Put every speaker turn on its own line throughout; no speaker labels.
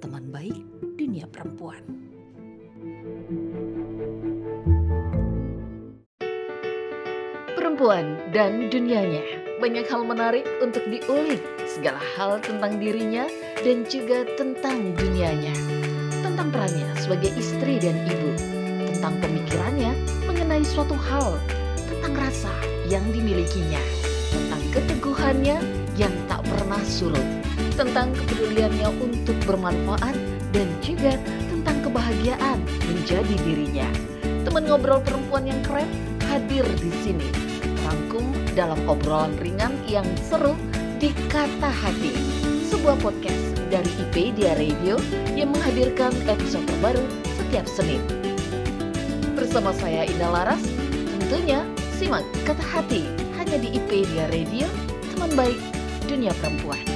teman baik dunia perempuan. Perempuan dan dunianya, banyak hal menarik untuk diulik, segala hal tentang dirinya dan juga tentang dunianya. Tentang perannya sebagai istri dan ibu, tentang pemikirannya mengenai suatu hal, tentang rasa yang dimilikinya, tentang keteguhannya yang tak pernah surut, tentang kepeduliannya untuk bermanfaat dan juga tentang kebahagiaan menjadi dirinya. Teman ngobrol perempuan yang keren hadir di sini, rangkum dalam obrolan ringan yang seru di Kata Hati, sebuah podcast dari IPedia Radio yang menghadirkan episode terbaru setiap Senin. Bersama saya Indah Laras, tentunya simak Kata Hati hanya di IPedia Radio, teman baik dunia perempuan.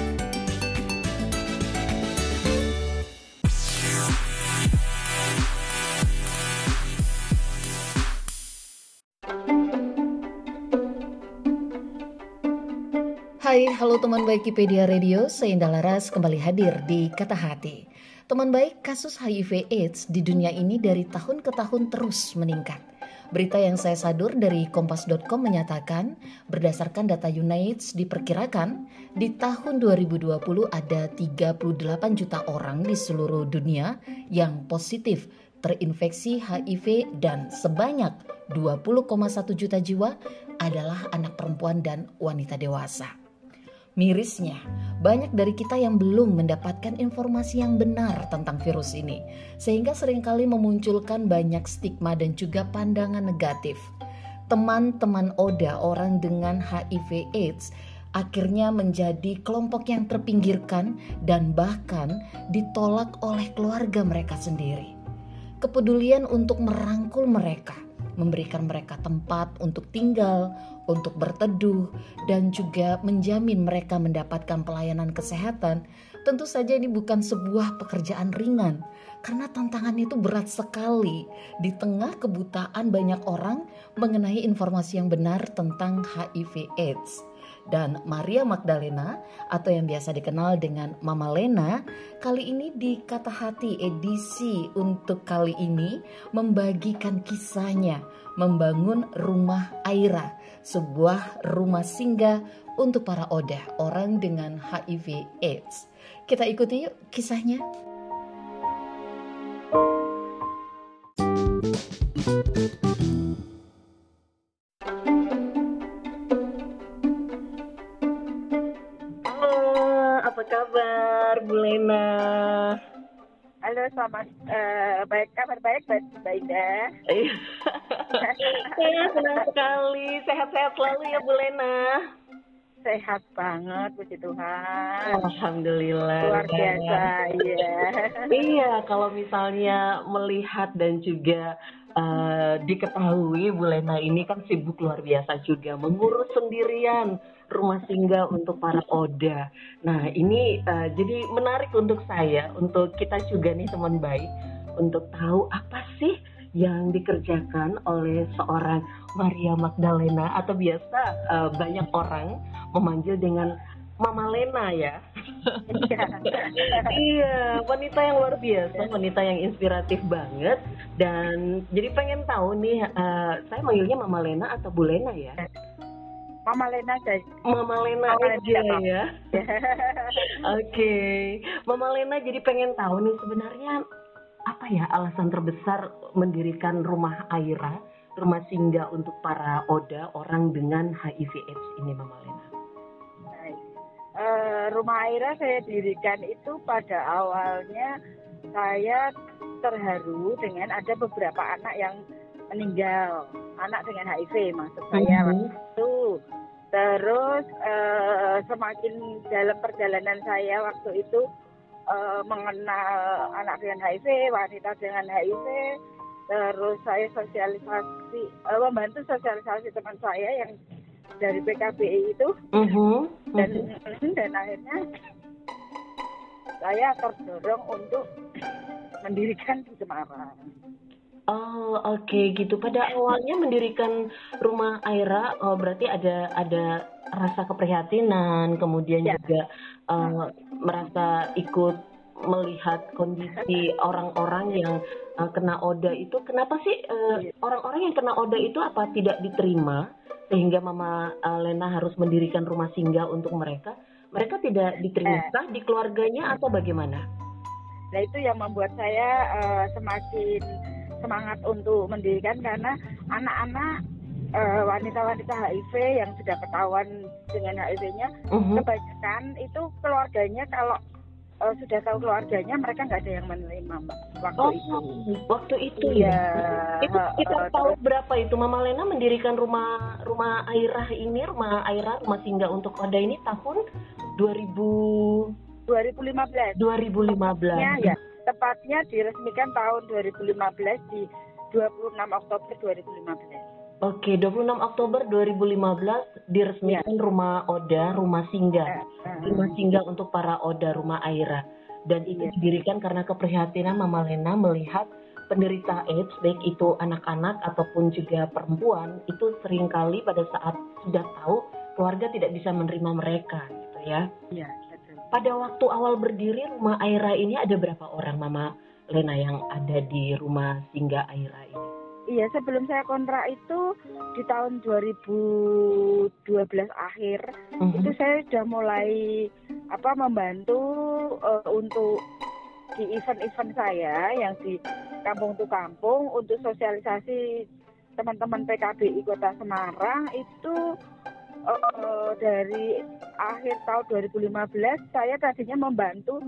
Halo teman baik Wikipedia Radio, saya Indah Laras kembali hadir di Kata Hati. Teman baik, kasus HIV AIDS di dunia ini dari tahun ke tahun terus meningkat. Berita yang saya sadur dari kompas.com menyatakan, berdasarkan data UNAIDS diperkirakan di tahun 2020 ada 38 juta orang di seluruh dunia yang positif terinfeksi HIV dan sebanyak 20,1 juta jiwa adalah anak perempuan dan wanita dewasa. Mirisnya, banyak dari kita yang belum mendapatkan informasi yang benar tentang virus ini, sehingga sering kali memunculkan banyak stigma dan juga pandangan negatif. Teman-teman Oda, orang dengan HIV AIDS, akhirnya menjadi kelompok yang terpinggirkan dan bahkan ditolak oleh keluarga mereka sendiri. Kepedulian untuk merangkul mereka – memberikan mereka tempat untuk tinggal, untuk berteduh, dan juga menjamin mereka mendapatkan pelayanan kesehatan. Tentu saja ini bukan sebuah pekerjaan ringan, karena tantangan itu berat sekali di tengah kebutaan banyak orang mengenai informasi yang benar tentang HIV/AIDS dan Maria Magdalena atau yang biasa dikenal dengan Mama Lena kali ini di Kata Hati edisi untuk kali ini membagikan kisahnya membangun rumah Aira sebuah rumah singgah untuk para oda orang dengan HIV AIDS. Kita ikuti yuk kisahnya
selamat uh, baik kabar baik baik baik ya.
Saya senang sekali sehat-sehat selalu ya Bu Lena.
Sehat banget puji Tuhan.
Alhamdulillah.
Luar biasa ya.
iya kalau misalnya melihat dan juga uh, diketahui Bu Lena ini kan sibuk luar biasa juga mengurus sendirian rumah singgah untuk para oda. Nah ini uh, jadi menarik untuk saya, untuk kita juga nih teman baik, untuk tahu apa sih yang dikerjakan oleh seorang Maria Magdalena atau biasa uh, banyak orang memanggil dengan Mama Lena ya. Iya. wanita yang luar biasa, wanita yang inspiratif banget dan jadi pengen tahu nih uh, saya manggilnya Mama Lena atau Bu Lena ya?
Mama Lena aja.
Mama Lena Mama aja Lena. ya. Oke, okay. Mama Lena jadi pengen tahu nih sebenarnya apa ya alasan terbesar mendirikan rumah Aira, rumah singgah untuk para oda orang dengan HIV/AIDS ini, Mama Lena.
Uh, rumah Aira saya dirikan itu pada awalnya saya terharu dengan ada beberapa anak yang meninggal anak dengan HIV maksud saya mm -hmm. waktu itu Terus uh, semakin dalam perjalanan saya waktu itu uh, mengenal anak dengan HIV, wanita dengan HIV, terus saya sosialisasi, uh, membantu sosialisasi teman saya yang dari PKBI itu, uh -huh. dan uh -huh. dan akhirnya saya terdorong untuk mendirikan di Semarang.
Oh oke okay, gitu. Pada awalnya mendirikan rumah Aira, oh berarti ada ada rasa keprihatinan, kemudian ya. juga uh, merasa ikut melihat kondisi orang-orang yang uh, kena oda itu. Kenapa sih orang orang-orang yang kena oda itu apa tidak diterima sehingga Mama uh, Lena harus mendirikan rumah singgah untuk mereka? Mereka tidak diterima eh. di keluarganya atau bagaimana?
Nah itu yang membuat saya uh, semakin semangat untuk mendirikan karena anak-anak uh, wanita-wanita HIV yang sudah ketahuan dengan HIV-nya uh-huh. kebanyakan itu keluarganya kalau uh, sudah tahu keluarganya mereka nggak ada yang menerima mbak waktu oh, itu.
waktu itu ya, ya. itu kita uh, tahu terus, berapa itu? Mama Lena mendirikan rumah rumah Airah ini rumah Airah rumah singgah untuk Oda ini tahun 2000
2015
2015
ya, ya tepatnya diresmikan tahun 2015 di 26 Oktober 2015.
Oke, 26 Oktober 2015 diresmikan ya. rumah Oda, rumah singgah, uh, rumah singgah untuk para Oda, rumah Aira. Dan itu ya. didirikan karena keprihatinan Mama Lena melihat penderita AIDS, baik itu anak-anak ataupun juga perempuan, itu sering kali pada saat sudah tahu keluarga tidak bisa menerima mereka, gitu ya. Iya pada waktu awal berdiri rumah Aira ini ada berapa orang Mama Lena yang ada di rumah singgah Aira ini?
Iya, sebelum saya kontrak itu di tahun 2012 akhir uh -huh. itu saya sudah mulai apa membantu uh, untuk di event-event saya yang di kampung tuh kampung untuk sosialisasi teman-teman PKBI Kota Semarang itu uh, dari akhir tahun 2015 saya tadinya membantu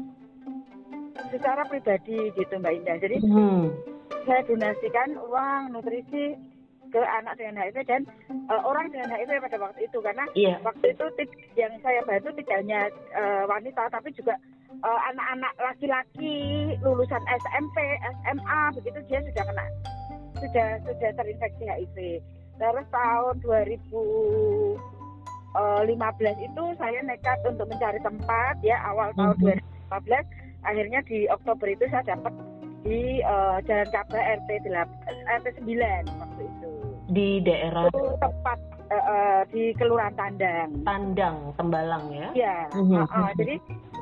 secara pribadi gitu Mbak Indah. Jadi hmm. saya donasikan uang nutrisi ke anak dengan HIV dan uh, orang dengan HIV pada waktu itu karena yeah. waktu itu yang saya bantu tidak hanya uh, wanita tapi juga anak-anak uh, laki-laki lulusan SMP, SMA begitu dia sudah kena sudah sudah terinfeksi HIV. Terus tahun 2000 uh, eh, 15 itu saya nekat untuk mencari tempat ya awal tahun mm -hmm. 2015 akhirnya di Oktober itu saya dapat di uh, Jalan Kabah RT 8 RT 9 waktu itu
di daerah
itu tempat uh, uh, di Kelurahan Tandang
Tandang Tembalang ya
ya mm -hmm. uh, uh, jadi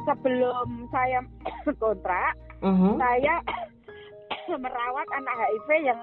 sebelum saya kontrak mm -hmm. saya merawat anak HIV yang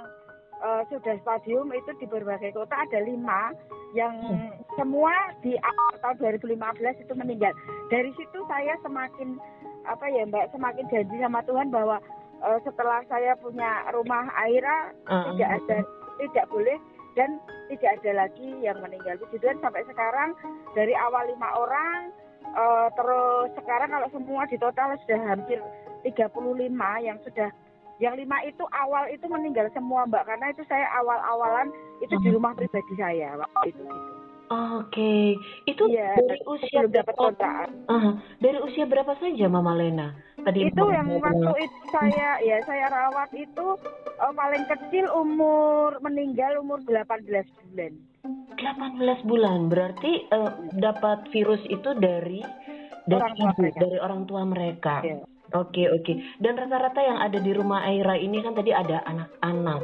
uh, sudah stadium itu di berbagai kota ada lima yang hmm. Semua di awal tahun 2015 itu meninggal. Dari situ saya semakin apa ya Mbak semakin janji sama Tuhan bahwa uh, setelah saya punya rumah Aira uh, tidak ada tidak boleh dan tidak ada lagi yang meninggal. Puji Tuhan sampai sekarang dari awal lima orang uh, terus sekarang kalau semua di total sudah hampir 35 yang sudah yang lima itu awal itu meninggal semua mbak karena itu saya awal-awalan itu di rumah pribadi saya waktu itu gitu.
Oke, okay. itu ya, dari usia dapat kontrakan. Uh, dari usia berapa saja Mama Lena?
Tadi itu yang waktu itu saya ya saya rawat itu uh, paling kecil umur meninggal umur 18 bulan.
18 bulan berarti uh, dapat virus itu dari dari orang ibu, dari orang tua mereka. Ya. Oke oke. Dan rata-rata yang ada di rumah Aira ini kan tadi ada anak-anak,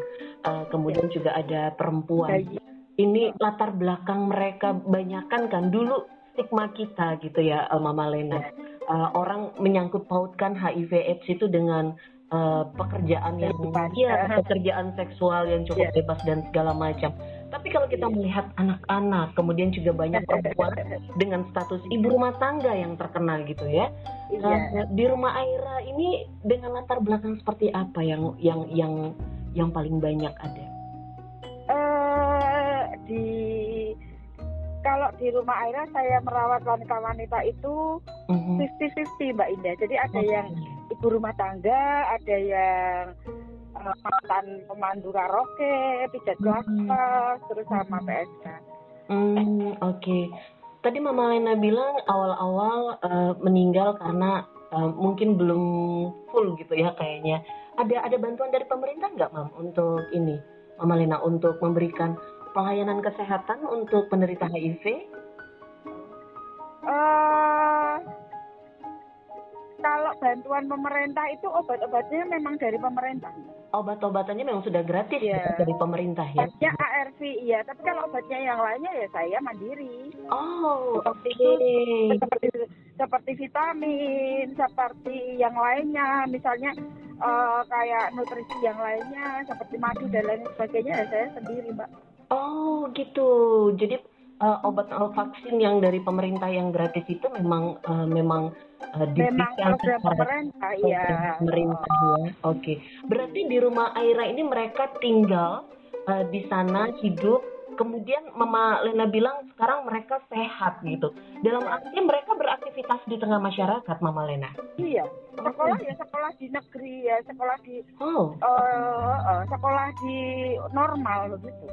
uh, kemudian juga ada perempuan. Ini latar belakang mereka banyakkan kan dulu stigma kita gitu ya, uh, Mama Lena. Uh, orang menyangkut pautkan HIV/AIDS itu dengan uh, pekerjaan yang, ya pekerjaan seksual yang cukup yeah. bebas dan segala macam. Tapi kalau kita iya. melihat anak-anak, kemudian juga banyak perempuan dengan status ibu rumah tangga yang terkena gitu ya. Iya. Di rumah Aira ini dengan latar belakang seperti apa yang yang yang yang paling banyak ada?
Uh, di kalau di rumah Aira saya merawat wanita-wanita itu fifty-fifty uh -huh. Mbak Indah. Jadi ada okay. yang ibu rumah tangga, ada yang uh, mantan pemandu karaoke, pijat kelapa, hmm. terus sama PSK.
Hmm, oke. Okay. Tadi Mama Lena bilang awal-awal uh, meninggal karena uh, mungkin belum full gitu ya kayaknya. Ada ada bantuan dari pemerintah nggak, Mam, untuk ini, Mama Lena, untuk memberikan pelayanan kesehatan untuk penderita HIV?
Uh, kalau bantuan pemerintah itu obat-obatnya memang dari pemerintah.
Obat-obatannya memang sudah gratis ya. dari pemerintah ya?
Obatnya ARV iya, tapi kalau obatnya yang lainnya ya saya mandiri.
Oh,
oke. Okay. Seperti, seperti vitamin, seperti yang lainnya, misalnya uh, kayak nutrisi yang lainnya, seperti madu dan lain sebagainya ya saya sendiri, Mbak.
Oh, gitu. Jadi uh, obat vaksin yang dari pemerintah yang gratis itu memang uh, memang
uh, diberikan secara pemerintah, ya.
pemerintah ya. Oke. Okay. Berarti di rumah Aira ini mereka tinggal uh, di sana hidup. Kemudian Mama Lena bilang sekarang mereka sehat gitu. Dalam arti mereka beraktivitas di tengah masyarakat, Mama Lena.
Iya. Sekolah ya sekolah di negeri ya, sekolah di oh. uh, uh, sekolah di normal begitu.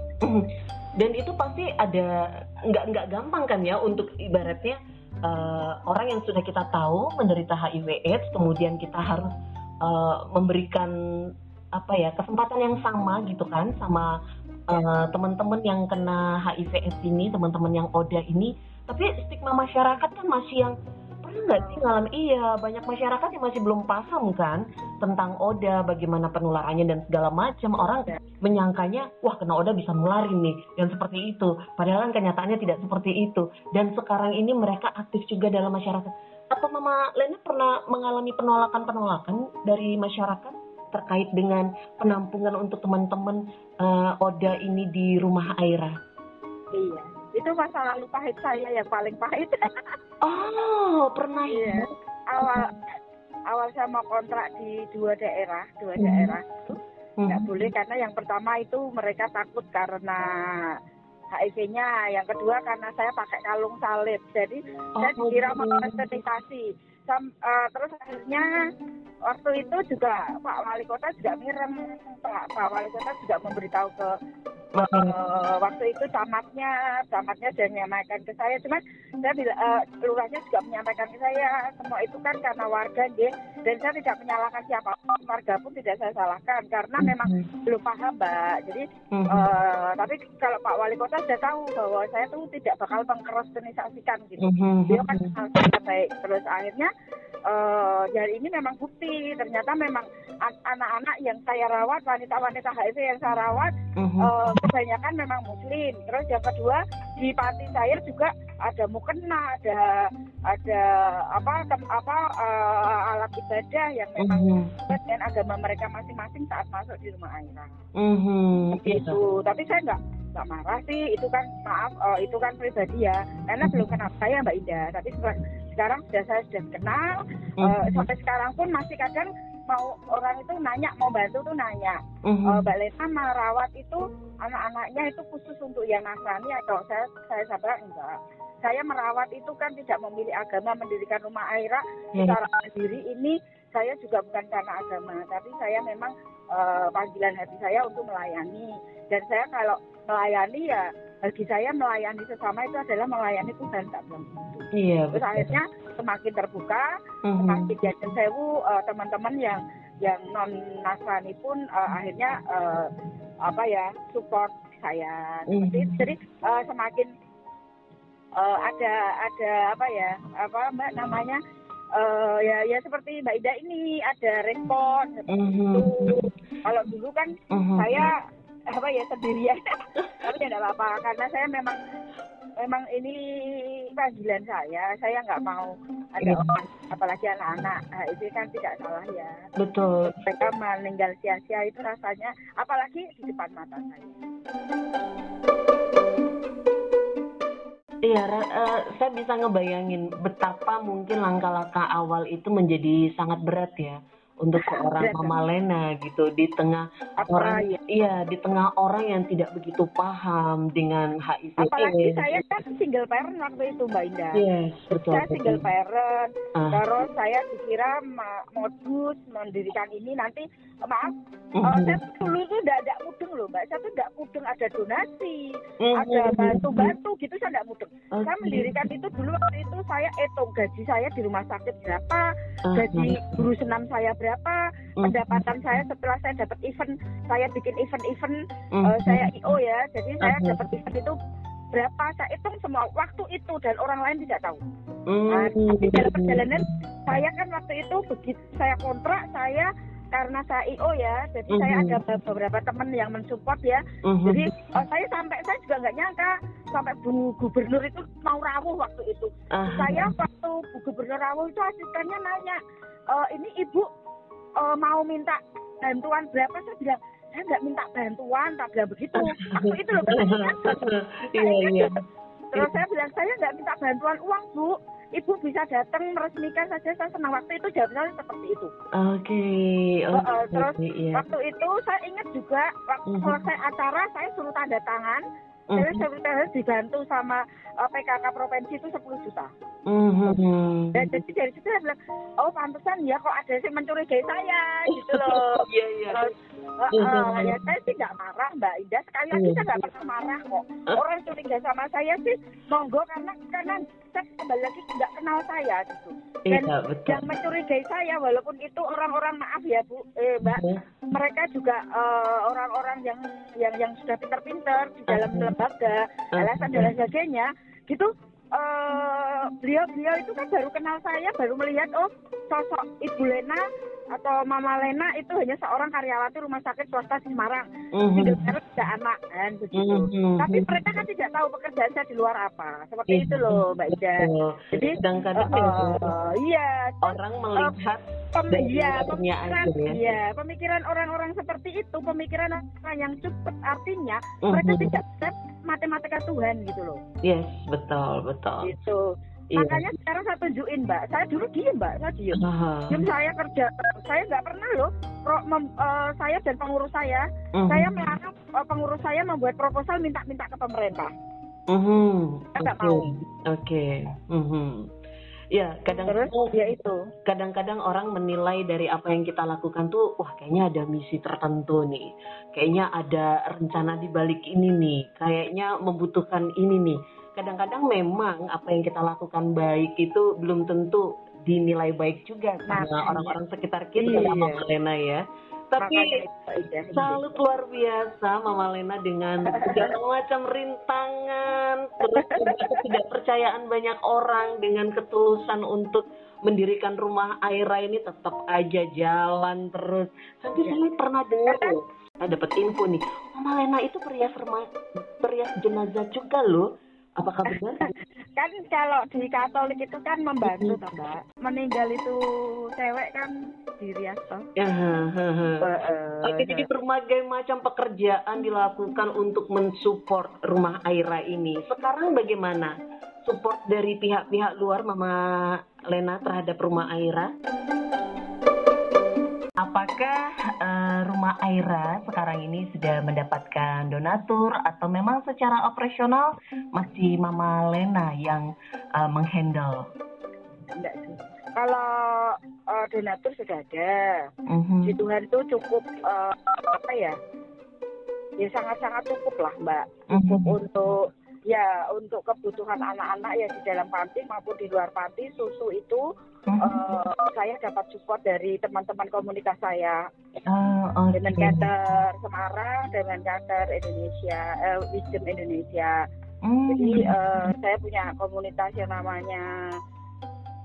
Dan itu pasti ada nggak nggak gampang kan ya untuk ibaratnya uh, orang yang sudah kita tahu menderita HIV/AIDS, kemudian kita harus uh, memberikan apa ya kesempatan yang sama gitu kan sama uh, teman-teman yang kena HIV/AIDS ini, teman-teman yang ODA ini. Tapi stigma masyarakat kan masih yang pernah nggak sih ngalamin? Iya banyak masyarakat yang masih belum paham kan tentang oda bagaimana penularannya dan segala macam. Orang ya. menyangkanya wah kena oda bisa nularin nih dan seperti itu. Padahal kan kenyataannya tidak seperti itu. Dan sekarang ini mereka aktif juga dalam masyarakat. Apa Mama Lena pernah mengalami penolakan-penolakan dari masyarakat terkait dengan penampungan untuk teman-teman uh, Oda ini di rumah Aira?
Iya, itu masa lalu pahit saya yang paling pahit
oh pernah
ya awal awal saya mau kontrak di dua daerah dua hmm. daerah itu nggak hmm. boleh karena yang pertama itu mereka takut karena HIV-nya, yang kedua karena saya pakai kalung salib, jadi oh, saya dikira mau sterilisasi. Sam, uh, terus akhirnya waktu itu juga Pak Wali Kota juga mirem, Pak, Pak Wali Kota juga memberitahu ke uh, itu camatnya camatnya sudah menyampaikan ke saya. Cuman saya bila, uh, lurahnya juga menyampaikan ke saya. Semua itu kan karena warga deh dan saya tidak menyalahkan siapa warga pun tidak saya salahkan. Karena memang mm-hmm. belum paham mbak. Jadi uh, tapi kalau Pak Wali Kota sudah tahu bahwa saya tuh tidak bakal mengkrostenisasikan gitu. Mm-hmm. dia kan sangat baik. Terus akhirnya uh, dari ini memang bukti. Ternyata memang anak-anak yang saya rawat wanita-wanita HIV yang saya rawat mm-hmm. uh, kebanyakan memang muslim. Terus yang kedua di panti saya juga ada mukena ada ada apa tem, apa uh, alat ibadah yang memang mm-hmm. dengan agama mereka masing-masing saat masuk di rumah Aira mm-hmm. itu tapi saya nggak nggak marah sih. Itu kan maaf uh, itu kan pribadi ya. Karena belum kenal saya Mbak Ida tapi sekarang sudah saya sudah kenal mm-hmm. uh, sampai sekarang pun masih kadang mau orang itu nanya mau bantu tuh nanya uh, Mbak Lena merawat itu anak-anaknya itu khusus untuk yang nasrani atau saya saya sabar enggak saya merawat itu kan tidak memilih agama mendirikan rumah Aira mm-hmm. secara mandiri ini saya juga bukan karena agama tapi saya memang uh, panggilan hati saya untuk melayani dan saya kalau melayani ya bagi saya melayani sesama itu adalah melayani Tuhan tak belum
Iya.
Terus akhirnya semakin terbuka, mm-hmm. semakin jajan sewu uh, teman-teman yang yang non Nasrani pun uh, akhirnya uh, apa ya support saya. Mm-hmm. Jadi uh, semakin uh, ada ada apa ya apa mbak namanya uh, ya ya seperti mbak Ida ini ada respon mm-hmm. itu. Kalau dulu kan mm-hmm. saya apa ya sendirian tapi tidak apa-apa karena saya memang memang ini panggilan saya saya nggak mau ada ya. orang apalagi anak-anak nah, itu kan tidak salah ya
betul
mereka meninggal sia-sia itu rasanya apalagi di depan mata saya
Iya, uh, saya bisa ngebayangin betapa mungkin langkah-langkah awal itu menjadi sangat berat ya untuk seorang Mama Lena gitu di tengah
Apa
orang
ya?
iya di tengah orang yang tidak begitu paham dengan HIV
Apalagi
AIDS.
saya kan single parent waktu itu Mbak Indah.
Yes, betul.
Saya single
betul.
parent,
Ah,
terus saya dikira modus mendirikan ini nanti maaf
mhm,
eh, saya dulu tuh tidak tidak mudeng loh mbak saya tuh tidak mudeng ada donasi
mhm,
ada bantu-bantu gitu saya tidak mudeng
oke.
saya mendirikan itu dulu waktu itu saya hitung gaji saya di rumah sakit berapa
Ah,
gaji guru senam saya berapa
mhm,
pendapatan saya setelah saya dapat event saya bikin event-event
mhm,
eh, saya io ya jadi saya
Mhm.
dapat event itu berapa saya hitung semua waktu itu dan orang lain tidak tahu
mhm,
Nah, tapi dalam perjalanan saya kan waktu itu begitu saya kontrak saya karena saya IO ya, jadi saya
Mhm.
ada be- beberapa teman yang mensupport ya.
mhm,
Jadi eh, saya sampai saya juga nggak nyangka sampai Bu Gubernur itu mau rawuh waktu itu.
aha,
Saya waktu Bu Gubernur rawuh itu asistennya nanya, "E, ini Ibu eh, mau minta bantuan berapa? Saya bilang saya nggak minta bantuan, tak bilang begitu. Waktu itu loh, saya ingat.
iya iya
Terus saya bilang saya nggak minta bantuan uang bu, ibu bisa datang meresmikan saja saya senang waktu itu jawabannya seperti itu.
oke
Oh,
oke
oh, terus
iya
Waktu itu saya ingat juga waktu
Mhm.
selesai acara saya suruh tanda tangan,
Mhm,
jadi saya dibantu sama eh, PKK provinsi itu 10 juta.
mhm.
Dan jadi dari situ saya bilang, oh pantesan ya kok ada yang mencurigai saya gitu loh.
iya iya
Terus, eh, eh, ya saya sih nggak marah Mbak Indah. Sekali lagi
Iya.
saya nggak pernah marah kok. Orang curiga sama saya sih monggo karena karena saya kembali lagi nggak kenal saya gitu. Dan
iya betul
yang mencurigai saya walaupun itu orang-orang maaf ya Bu, eh Mbak,
Mhm,
mereka juga eh, orang-orang yang yang yang sudah pinter-pinter di dalam
Mhm.
lembaga, alasan dan lain sebagainya, gitu. eh beliau-beliau itu kan baru kenal saya, baru melihat oh sosok Ibu Lena atau Mama Lena itu hanya seorang karyawati rumah sakit swasta Semarang,
mhm,
single parent tidak anak kan begitu.
mhm,
Tapi
mhm.
mereka kan tidak tahu pekerjaan saya di luar apa, seperti
Iya,
itu loh Mbak Ida. Jadi
kadang-kadang
eh,
ya,
eh, iya,
orang melihat
Pem,
dari
iya, pemikiran,
aja ya.
iya, pemikiran orang-orang seperti itu, pemikiran orang yang cepat artinya mereka
Mhm.
tidak accept matematika Tuhan gitu loh.
Yes, betul, betul.
Gitu.
Iya.
Makanya sekarang saya tunjukin mbak, saya dulu diem mbak, saya diem.
Aha.
Diem saya kerja, saya nggak pernah loh. Pro, mem- eh, saya dan pengurus saya,
Mhm.
saya melarang eh, pengurus saya membuat proposal minta-minta ke pemerintah.
Mhm.
Saya nggak
Oke.
mau.
Oke. Mhm. Ya,
Terus
kadang-kadang
ya itu.
kadang-kadang orang menilai dari apa yang kita lakukan tuh, wah kayaknya ada misi tertentu nih, kayaknya ada rencana di balik ini nih, kayaknya membutuhkan ini nih. Kadang-kadang memang apa yang kita lakukan baik itu belum tentu dinilai baik juga sama
Makanya.
orang-orang sekitar kita,
Iya.
Mama Lena ya. Tapi
Ida.
salut luar biasa Mama Lena dengan segala macam rintangan, terus ketidakpercayaan banyak orang dengan ketulusan untuk mendirikan rumah Aira ini tetap aja jalan terus. Sampai saya pernah dengar loh, saya dapat info nih, Mama Lena itu perias rumah, perias jenazah juga loh. Apakah benar?
kan kalau di Katolik itu kan membantu toh mbak meninggal itu cewek kan dirias toh
Ya, ha, ha, ha.
Heeh.
Oke, jadi berbagai macam pekerjaan dilakukan untuk mensupport rumah Aira ini. Sekarang bagaimana support dari pihak-pihak luar Mama Lena terhadap rumah Aira? Apakah eh, rumah Aira sekarang ini sudah mendapatkan donatur atau memang secara operasional masih Mama Lena yang eh, menghandle?
enggak sih kalau eh, donatur sudah ada
Mhm.
di Tuhan itu cukup eh, apa ya ya sangat-sangat cukup lah mbak cukup
Mhm.
untuk ya untuk kebutuhan anak-anak ya di dalam panti maupun di luar panti susu itu Eh, saya dapat support dari teman-teman komunitas saya.
Oh, oke.
dengan kader Semarang dengan kader Indonesia eh, Wisdom Indonesia.
Hmm.
jadi eh, saya punya komunitas yang namanya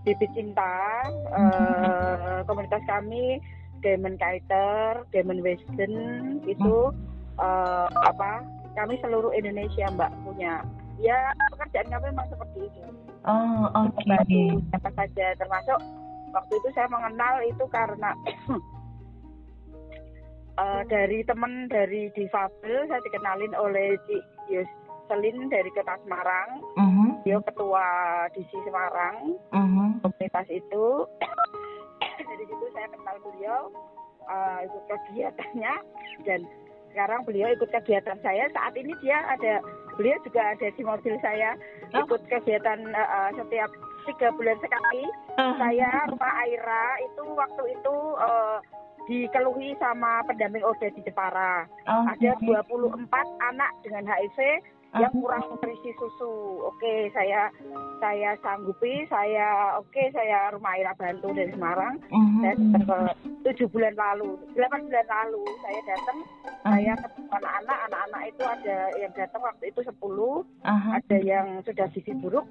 Bibit Cinta. Eh, komunitas kami Demon Kiter Demon Wisdom itu eh, apa kami seluruh Indonesia mbak punya ya pekerjaan kami memang seperti itu.
Oh, oke.
membantu siapa saja termasuk waktu itu saya mengenal itu karena eh, dari teman dari difabel saya dikenalin oleh Ci Yoselin dari Kota Semarang.
Mhm,
dia ketua DC Semarang.
Mhm.
komunitas itu. Dari situ saya kenal kenal beliau uh, ikut kegiatannya. Dan sekarang beliau ikut kegiatan saya. Saat ini dia ada beliau juga ada di mobil saya
Oh.
ikut kegiatan uh, uh, setiap tiga bulan sekali
Ah.
saya rumah Aira itu waktu itu uh, dikeluhi sama pendamping ODA di Jepara
Oh,
ada
oke.
24 anak dengan HIV yang
Ah.
kurang nutrisi susu. Oke, saya saya sanggupi, saya oke saya rumah Aira bantu dari Semarang.
Mhm.
Saya tujuh bulan lalu, delapan bulan lalu saya datang, saya ketemu anak-anak, anak-anak itu ada yang datang waktu itu 10,
Aha.
ada yang sudah gizi buruk.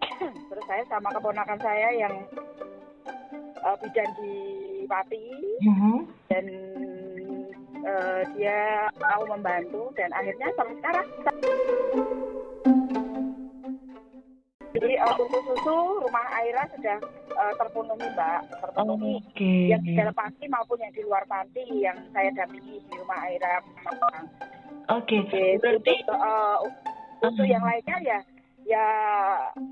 Terus saya sama keponakan saya yang eh, bidan di Pati
Mhm.
dan eh, dia mau membantu dan akhirnya sampai sekarang jadi eh, untuk susu rumah Aira sudah eh, terpenuhi mbak terpenuhi
Oke.
yang di dalam panti maupun yang di luar panti yang saya dampingi di rumah Aira
Oke.
Oke,
Berarti
untuk, untuk yang lainnya ya ya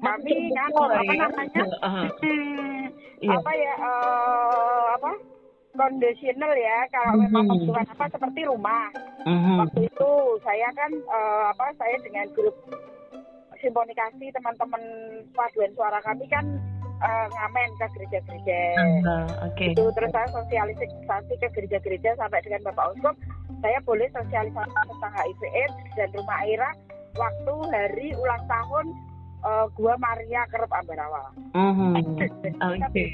kami kan apa
ya.
namanya
Aha.
hmm,
Iya.
apa ya eh, apa kondisional ya kalau memang
Mhm.
kebutuhan apa seperti rumah
Mhm.
waktu itu saya kan eh, apa saya dengan grup simponikasi teman-teman paduan suara kami kan eh, ngamen ke gereja-gereja
Ah, Oke.
itu terus saya sosialisasi ke gereja-gereja sampai dengan Bapak Uskup saya boleh sosialisasi tentang HIV AIDS dan rumah Aira waktu hari ulang tahun eh, Gua Maria Kerep Ambarawa.
Mhm. Oke.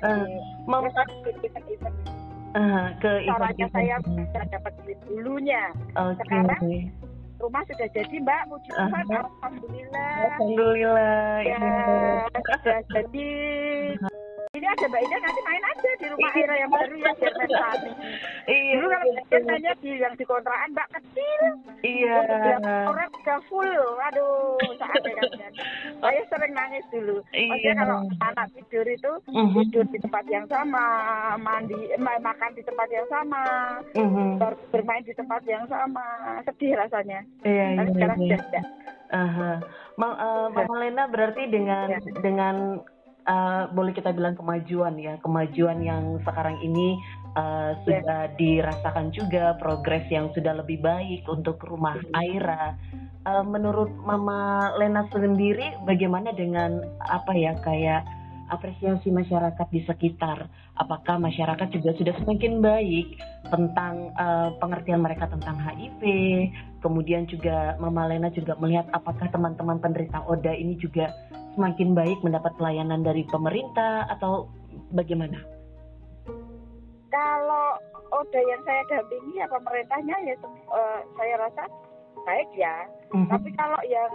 Eh, mau
Terus saya event-event
ah, ke
caranya saya bisa dapat duit dulunya.
Oke.
sekarang Rumah sudah jadi Mbak, puji Tuhan,
Aha.
Alhamdulillah.
Alhamdulillah.
Ya,
Iya.
sudah jadi. Ada Mbak Ida nanti main aja di rumah Aira yang baru ya biar tani.
Iya.
Dulu kalau biasanya di yang di kontrakan Mbak kecil,
Iya.
Orang udah full, aduh, saat kan. Saya sering nangis dulu. Maksudnya
Iya.
kalau anak tidur itu
Mhm.
tidur di tempat yang sama, mandi, makan di tempat yang sama,
Mhm.
ber- bermain di tempat yang sama, sedih rasanya.
Iya,
Tapi
iya,
sekarang
iya.
sudah tidak.
Aha. Ma- eh, Mama Lena berarti dengan dengan eh, boleh kita bilang kemajuan ya, kemajuan yang sekarang ini eh, sudah dirasakan juga progres yang sudah lebih baik untuk rumah Aira. Eh, menurut Mama Lena sendiri bagaimana dengan apa ya kayak apresiasi masyarakat di sekitar? Apakah masyarakat juga sudah semakin baik tentang eh, pengertian mereka tentang HIV? Kemudian juga Mama Lena juga melihat apakah teman-teman penderita ODA ini juga semakin baik mendapat pelayanan dari pemerintah atau bagaimana?
Kalau Oda yang saya dampingi ya pemerintahnya ya eh, saya rasa baik ya.
Mhm.
Tapi kalau yang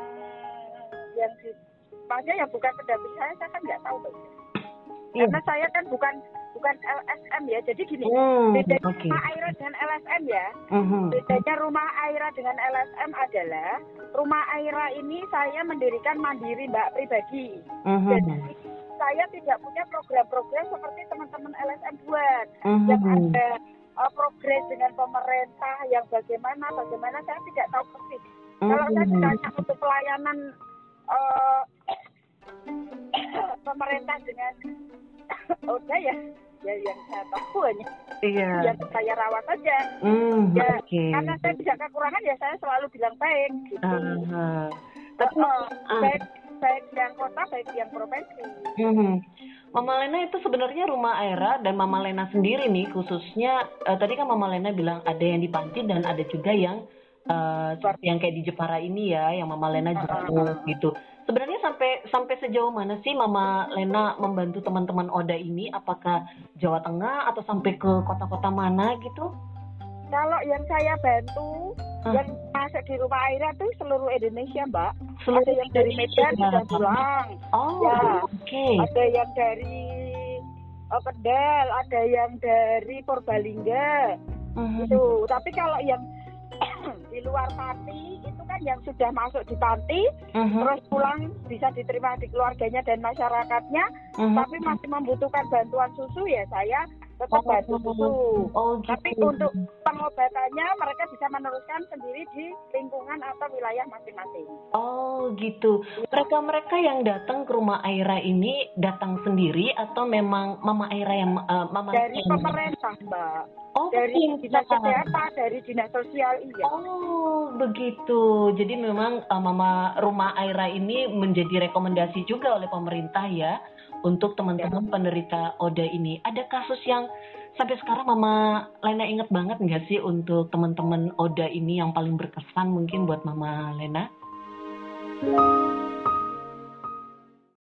yang di maksudnya yang bukan pendamping saya saya kan nggak tahu.
Iya.
Karena saya kan bukan bukan LSM ya. Jadi gini,
Hmm,
bedanya
Oke.
rumah Aira dengan LSM ya.
Mhm.
Bedanya rumah Aira dengan LSM adalah rumah Aira ini saya mendirikan mandiri Mbak pribadi.
Mhm.
Jadi saya tidak punya program-program seperti teman-teman LSM buat
Mhm.
yang ada uh, progres dengan pemerintah yang bagaimana bagaimana saya tidak tahu persis. Kalau saya ditanya untuk pelayanan uh, pemerintah dengan Oda ya ya yang saya tahu hanya
Iya.
yang saya rawat saja.
Hmm,
Ya,
Oke.
Karena saya tidak kekurangan ya saya selalu bilang baik gitu.
Aha. Tapi
Uh, baik baik yang kota baik yang provinsi.
Mhm. Mama Lena itu sebenarnya rumah Aira dan Mama Lena sendiri nih khususnya eh, tadi kan Mama Lena bilang ada yang di panti dan ada juga yang eh, seperti yang kayak di Jepara ini ya yang Mama Lena
Ah, ah, ah.
gitu. Sebenarnya sampai sampai sejauh mana sih Mama Lena membantu teman-teman Oda ini? Apakah Jawa Tengah atau sampai ke kota-kota mana gitu?
Kalau yang saya bantu
Ah.
yang masuk di rumah Aira tuh seluruh Indonesia, Mbak.
Seluruh
ada yang dari. Medan sudah pulang,
Oh,
Ya.
oke.
ada yang dari oh, Kendal, ada yang dari Purbalingga.
Mhm.
Itu. Tapi kalau yang di luar panti itu kan yang sudah masuk di panti
Mhm.
terus pulang bisa diterima di keluarganya dan masyarakatnya
Mhm.
tapi masih membutuhkan bantuan susu ya saya tetap
Oh,
susu.
Oh, gitu.
Tapi untuk pengobatannya mereka bisa meneruskan sendiri di lingkungan atau wilayah masing-masing.
Oh, gitu. Mereka-mereka yang datang ke rumah Aira ini datang sendiri atau memang Mama Aira yang eh, Mama
Dari
yang-
pemerintah, Mbak.
Oh,
Dari dinas kesehatan, dari dinas sosial, iya.
Oh, begitu. Jadi memang uh, Mama Rumah Aira ini menjadi rekomendasi juga oleh pemerintah ya untuk teman-teman penderita ODA ini. Ada kasus yang sampai sekarang Mama Lena inget banget nggak sih untuk teman-teman ODA ini yang paling berkesan mungkin buat Mama Lena?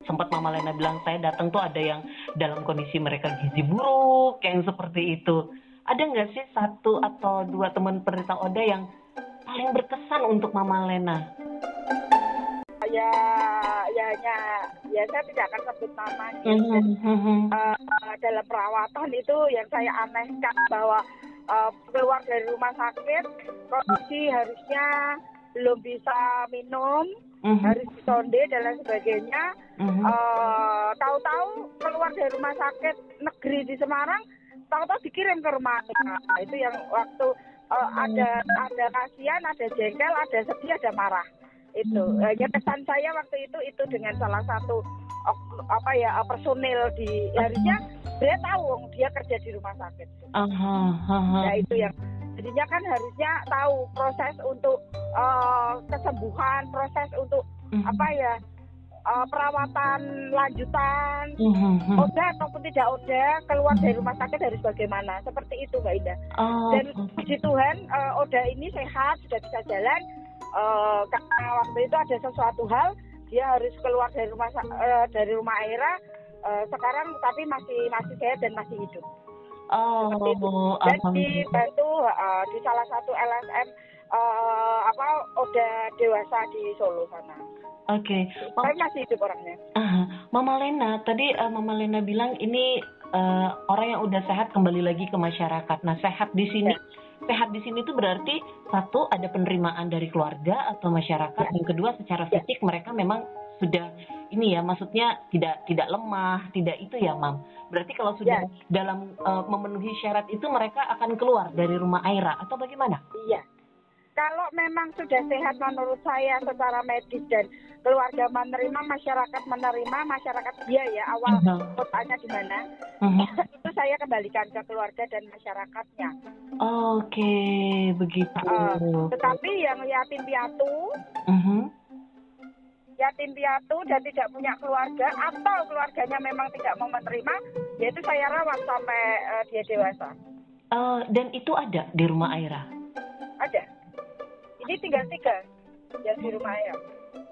Sempat Mama Lena bilang saya datang tuh ada yang dalam kondisi mereka gizi buruk, yang seperti itu. Ada nggak sih satu atau dua teman penderita ODA yang paling berkesan untuk Mama Lena?
Ya, ya, ya, ya saya tidak akan sebut nama. gitu.
Mhm, mhm.
Eh, dalam perawatan itu yang saya anehkan bahwa eh, keluar dari rumah sakit kondisi harusnya belum bisa minum, harus disonde dan lain sebagainya. Eh, tahu-tahu keluar dari rumah sakit negeri di Semarang, tahu-tahu dikirim ke rumah. Nah, itu yang waktu eh, ada ada kasihan, ada jengkel, ada sedih, ada marah. Itu. Eh, ya kesan saya waktu itu itu dengan salah satu apa ya eh, personil di harusnya dia tahu dia kerja di rumah sakit. Nah itu yang jadinya kan harusnya tahu proses untuk eh, kesembuhan, proses untuk
Mhm,
apa ya eh, perawatan lanjutan
mhm.
Oda ataupun tidak Oda keluar dari rumah sakit harus bagaimana? Seperti itu Mbak Indah
Oh,
dan puji Tuhan eh, Oda ini sehat sudah bisa jalan Eh, karena waktu itu ada sesuatu hal dia harus keluar dari rumah eh, dari rumah Aira. Eh, sekarang tapi masih masih sehat dan masih hidup.
Oh,
seperti itu. dan dibantu eh, di salah satu LSM eh, apa Oda dewasa di Solo sana.
Oke, Mam-
tapi masih hidup orangnya.
Ah, Mama Lena, tadi eh, Mama Lena bilang ini eh, orang yang udah sehat kembali lagi ke masyarakat. Nah, sehat di sini, sehat di sini itu berarti satu ada penerimaan dari keluarga atau masyarakat, yang kedua secara
Ya.
fisik mereka memang sudah ini ya, maksudnya tidak tidak lemah, tidak itu ya, Mam. Berarti kalau sudah dalam eh, memenuhi syarat itu mereka akan keluar dari rumah Aira atau bagaimana?
Iya. Kalau memang sudah sehat menurut saya secara medis dan keluarga menerima, masyarakat menerima, masyarakat dia ya awal
Mhm.
kotanya di mana,
Mhm.
itu saya kembalikan ke keluarga dan masyarakatnya.
Oke, begitu.
Eh, Tetapi yang yatim piatu,
Mhm.
yatim piatu dan tidak punya keluarga atau keluarganya memang tidak mau menerima, yaitu saya rawat sampai eh, dia dewasa.
Eh, dan itu ada di rumah Aira.
Ada. Ini tinggal tiga yang di rumah saya.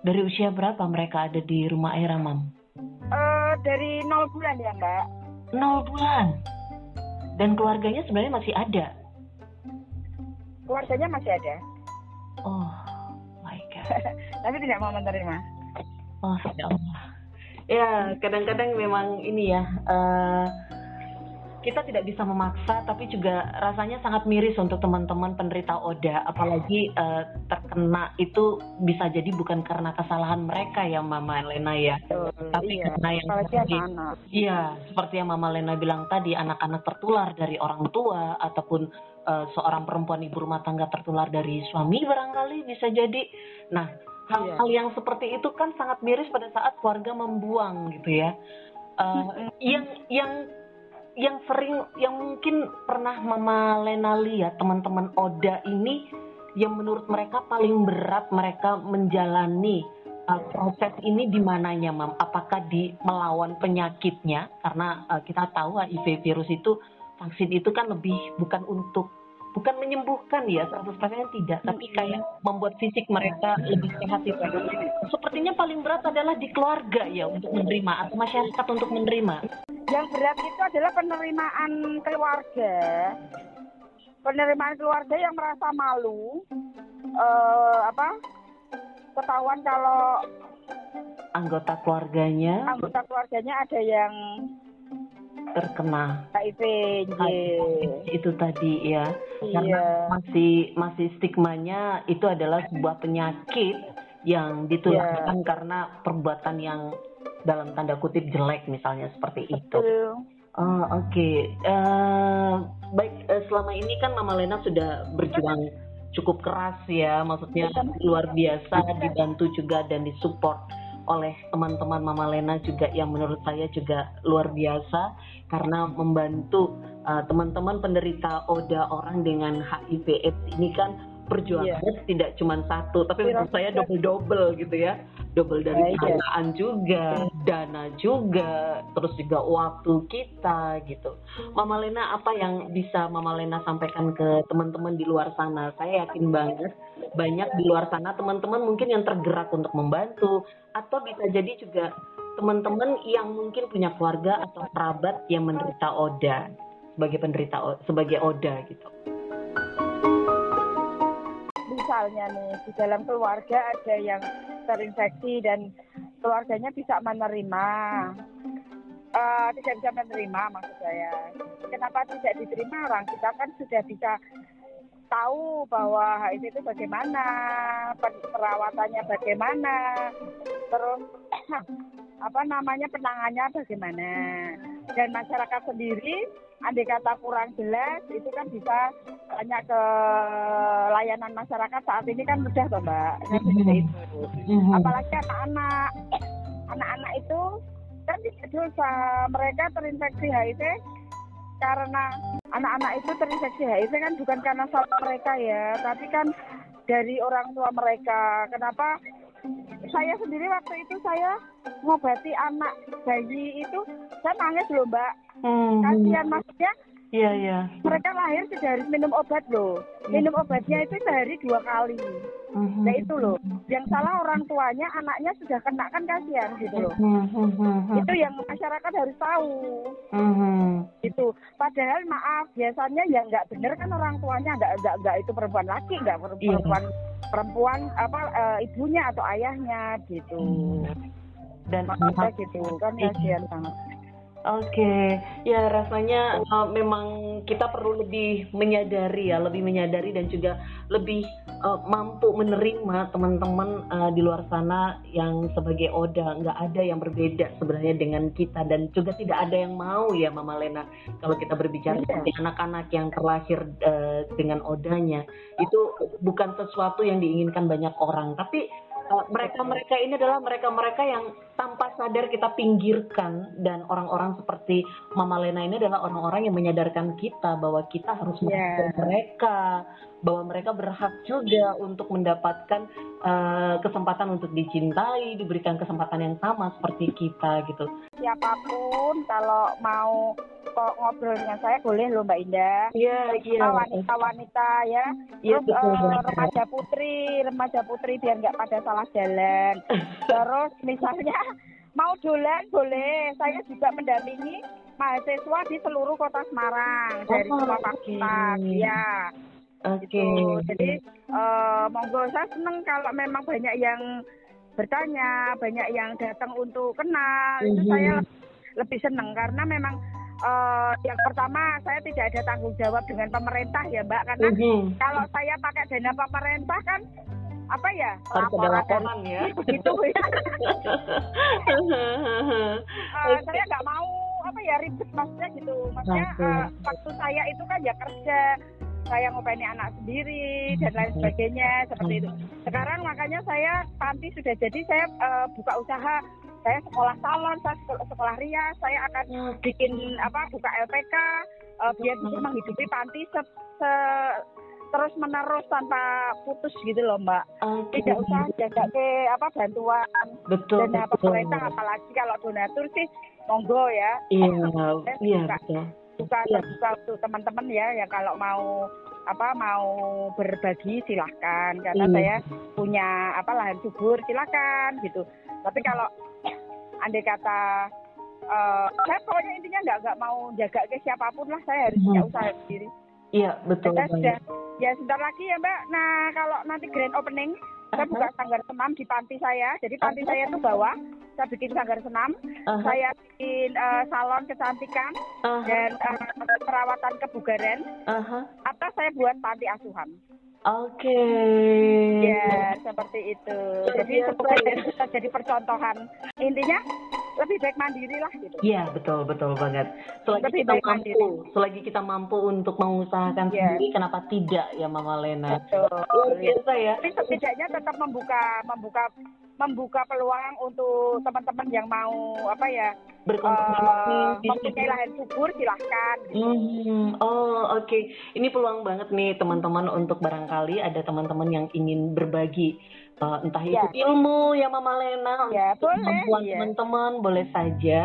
Dari usia berapa mereka ada di rumah Aira, Mam?
Eh, dari nol bulan ya mbak.
Nol bulan. Dan keluarganya sebenarnya masih ada.
Keluarganya masih ada,
Oh, my God.
tapi tidak mau menerima.
Oh, ya Allah. Ya, kadang-kadang memang ini ya, eh, kita tidak bisa memaksa, tapi juga rasanya sangat miris untuk teman-teman penderita ODA, apalagi eh, terkena itu bisa jadi bukan karena kesalahan mereka ya, Mama Lena ya. Tapi
iya.
karena yang
anak-anak.
Iya, seperti yang Mama Lena bilang tadi, anak-anak tertular dari orang tua ataupun eh, seorang perempuan ibu rumah tangga tertular dari suami barangkali bisa jadi. Nah, hal-hal yang seperti itu kan sangat miris pada saat keluarga membuang gitu ya. Eh, yang yang yang sering yang mungkin pernah Mama Lena lihat teman-teman Oda ini yang menurut mereka paling berat mereka menjalani uh, proses ini di mananya, Mam? Apakah di melawan penyakitnya? Karena uh, kita tahu HIV virus itu vaksin itu kan lebih bukan untuk bukan menyembuhkan ya 100% tidak, tapi kayak membuat fisik mereka lebih sehat itu. Sepertinya paling berat adalah di keluarga ya untuk menerima atau masyarakat untuk menerima.
Yang berat itu adalah penerimaan keluarga. Penerimaan keluarga yang merasa malu, eh, apa? Ketahuan kalau
Anggota keluarganya
anggota keluarganya ada yang
terkena
HIV,
itu tadi ya.
Iya.
karena masih masih stigmanya itu adalah sebuah penyakit yang ditularkan
Iya.
karena perbuatan yang dalam tanda kutip jelek misalnya seperti itu.
Betul.
Oh, oke. Okay. Uh, baik, uh, selama ini kan Mama Lena sudah berjuang cukup keras ya, maksudnya luar biasa, dibantu juga dan disupport oleh teman-teman Mama Lena juga yang menurut saya juga luar biasa karena membantu uh, teman-teman penderita ODA orang dengan HIV AIDS ini kan perjuangannya yeah. tidak cuma satu, tapi menurut saya double-double gitu ya. Double dari pendanaan juga, dana juga, terus juga waktu kita gitu. Mama Lena apa yang bisa Mama Lena sampaikan ke teman-teman di luar sana? Saya yakin banget banyak di luar sana teman-teman mungkin yang tergerak untuk membantu atau bisa jadi juga teman-teman yang mungkin punya keluarga atau kerabat yang menderita ODA sebagai penderita sebagai ODA gitu.
Misalnya nih di dalam keluarga ada yang terinfeksi dan keluarganya bisa menerima uh, tidak bisa menerima maksud saya. Kenapa tidak diterima? Orang kita kan sudah bisa tahu bahwa HIV itu bagaimana perawatannya bagaimana terus apa namanya penangannya bagaimana. Dan masyarakat sendiri andai kata kurang jelas itu kan bisa tanya ke layanan masyarakat saat ini kan mudah toh mbak. Kan seperti itu. Mm-hmm. apalagi anak-anak anak-anak itu kan tidak dosa. Mereka terinfeksi HIV karena anak-anak itu terinfeksi HIV kan bukan karena salah mereka ya tapi kan dari orang tua mereka. Kenapa? Saya sendiri waktu itu saya ngobati anak bayi itu saya nangis loh mbak. Hmm. kasihan maksudnya
Iya, iya.
Mereka lahir sudah harus minum obat loh. Minum obatnya itu sehari dua kali. Uh-huh. Nah itu loh. Yang salah orang tuanya, anaknya sudah kena kan kasihan gitu loh. Uh-huh. Itu yang masyarakat harus tahu. Uh-huh. Itu. Padahal maaf, biasanya yang nggak benar kan orang tuanya nggak nggak nggak itu perempuan laki, nggak iya. perempuan perempuan apa uh, ibunya atau ayahnya gitu. Dan maksudnya gitu kan kasihan banget.
Oke, okay. ya rasanya uh, memang kita perlu lebih menyadari ya, lebih menyadari dan juga lebih uh, mampu menerima teman-teman uh, di luar sana yang sebagai Oda nggak ada yang berbeda sebenarnya dengan kita dan juga tidak ada yang mau ya Mama Lena kalau kita berbicara yeah. anak-anak yang terlahir uh, dengan Odanya itu bukan sesuatu yang diinginkan banyak orang, tapi mereka-mereka ini adalah mereka-mereka yang tanpa sadar kita pinggirkan dan orang-orang seperti Mama Lena ini adalah orang-orang yang menyadarkan kita bahwa kita harus yeah. mereka bahwa mereka berhak juga untuk mendapatkan uh, kesempatan untuk dicintai, diberikan kesempatan yang sama seperti kita gitu.
Siapa pun kalau mau kok ngobrol dengan saya boleh loh Mbak Indah.
Iya, iya.
Wanita-wanita ya. Iya, Terus uh, remaja putri, remaja putri biar nggak pada salah jalan. Terus misalnya mau dolan boleh. Saya juga mendampingi mahasiswa di seluruh kota Semarang dari oh, semua fakultas. Okay. Ya.
Oke. Okay. Gitu.
Jadi uh, monggo saya seneng kalau memang banyak yang bertanya, banyak yang datang untuk kenal. Mm -hmm. Itu mhm. saya lebih seneng karena memang uh, yang pertama saya tidak ada tanggung jawab dengan pemerintah ya Mbak karena mm -hmm. kalau saya pakai dana pemerintah kan apa ya
laporan, laporan ya
begitu ya uh, saya nggak mau apa ya ribet maksudnya gitu maksudnya uh, waktu saya itu kan ya kerja saya ngopeni anak sendiri dan lain sebagainya seperti itu sekarang makanya saya panti sudah jadi saya uh, buka usaha saya sekolah salon, saya sekolah, sekolah rias, saya akan hmm. bikin apa buka LPK uh, eh, biar bisa hmm. menghidupi panti se, se terus menerus tanpa putus gitu loh mbak. Okay. Tidak usah jaga ke apa bantuan
betul,
dan apa pemerintah apalagi kalau donatur sih monggo ya.
Iya, iya betul.
Buka iya. terbuka untuk teman-teman ya yang kalau mau apa mau berbagi silahkan karena iya. saya punya apa lahan subur silahkan gitu. Tapi kalau andai kata uh, saya pokoknya intinya nggak nggak mau jaga ke siapa pun lah saya harus punya hmm. usaha sendiri
iya betul
kita sudah ya sebentar lagi ya mbak nah kalau nanti grand opening saya buka sanggar senam di panti saya jadi panti saya itu bawah saya bikin sanggar senam uh -huh. saya bikin uh, salon kecantikan uh -huh. dan uh, perawatan kebugaran uh -huh. atau saya buat panti asuhan
Oke. Okay.
Ya, seperti itu. Jadi semoga ya. jadi percontohan. Intinya lebih baik mandiri lah gitu.
Iya, betul, betul banget. Selagi lebih kita mampu, mandiri. selagi kita mampu untuk mengusahakan ya. sendiri, kenapa tidak ya Mama Lena?
Betul. Luar biasa ya. Tapi setidaknya tetap membuka membuka membuka peluang untuk teman-teman yang mau apa ya berkontribusi uh, mempunyai lahan subur silahkan
gitu. hmm, oh oke okay. ini peluang banget nih teman-teman untuk barangkali ada teman-teman yang ingin berbagi uh, entah itu ya. ilmu ya Mama Lena
ya, boleh,
kemampuan ya. teman-teman boleh saja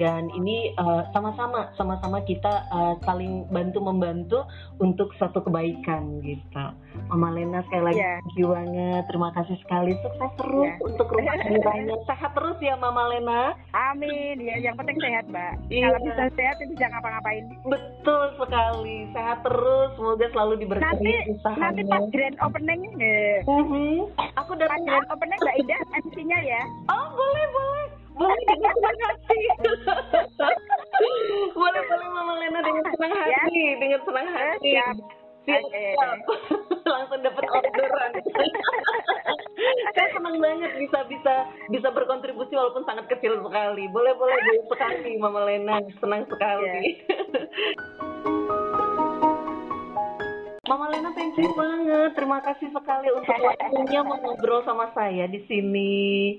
dan ini uh, sama-sama sama-sama kita uh, saling bantu membantu untuk satu kebaikan gitu. Mama Lena sekali lagi ya. thank banget. Terima kasih sekali. Sukses terus ya. untuk rumah tangganya. Sehat terus ya Mama Lena.
Amin. Ya yang penting sehat Mbak. Ya. kalau bisa sehat bisa ngapa-ngapain.
Betul sekali. Sehat terus. Semoga selalu diberkahi
nanti usahanya. nanti pas grand opening ya. uh -huh.
aku datang
grand opening Mbak Indah MC-nya ya?
Oh boleh boleh boleh dengan senang hati boleh boleh Mama Lena dengan senang ya. hati ya. dengan senang hati siap siap, siap. langsung dapat orderan saya senang banget bisa bisa bisa berkontribusi walaupun sangat kecil sekali boleh boleh boleh sekali Mama Lena senang sekali ya. Mama Lena thank you banget. Terima kasih sekali untuk waktunya mau ngobrol sama saya di sini.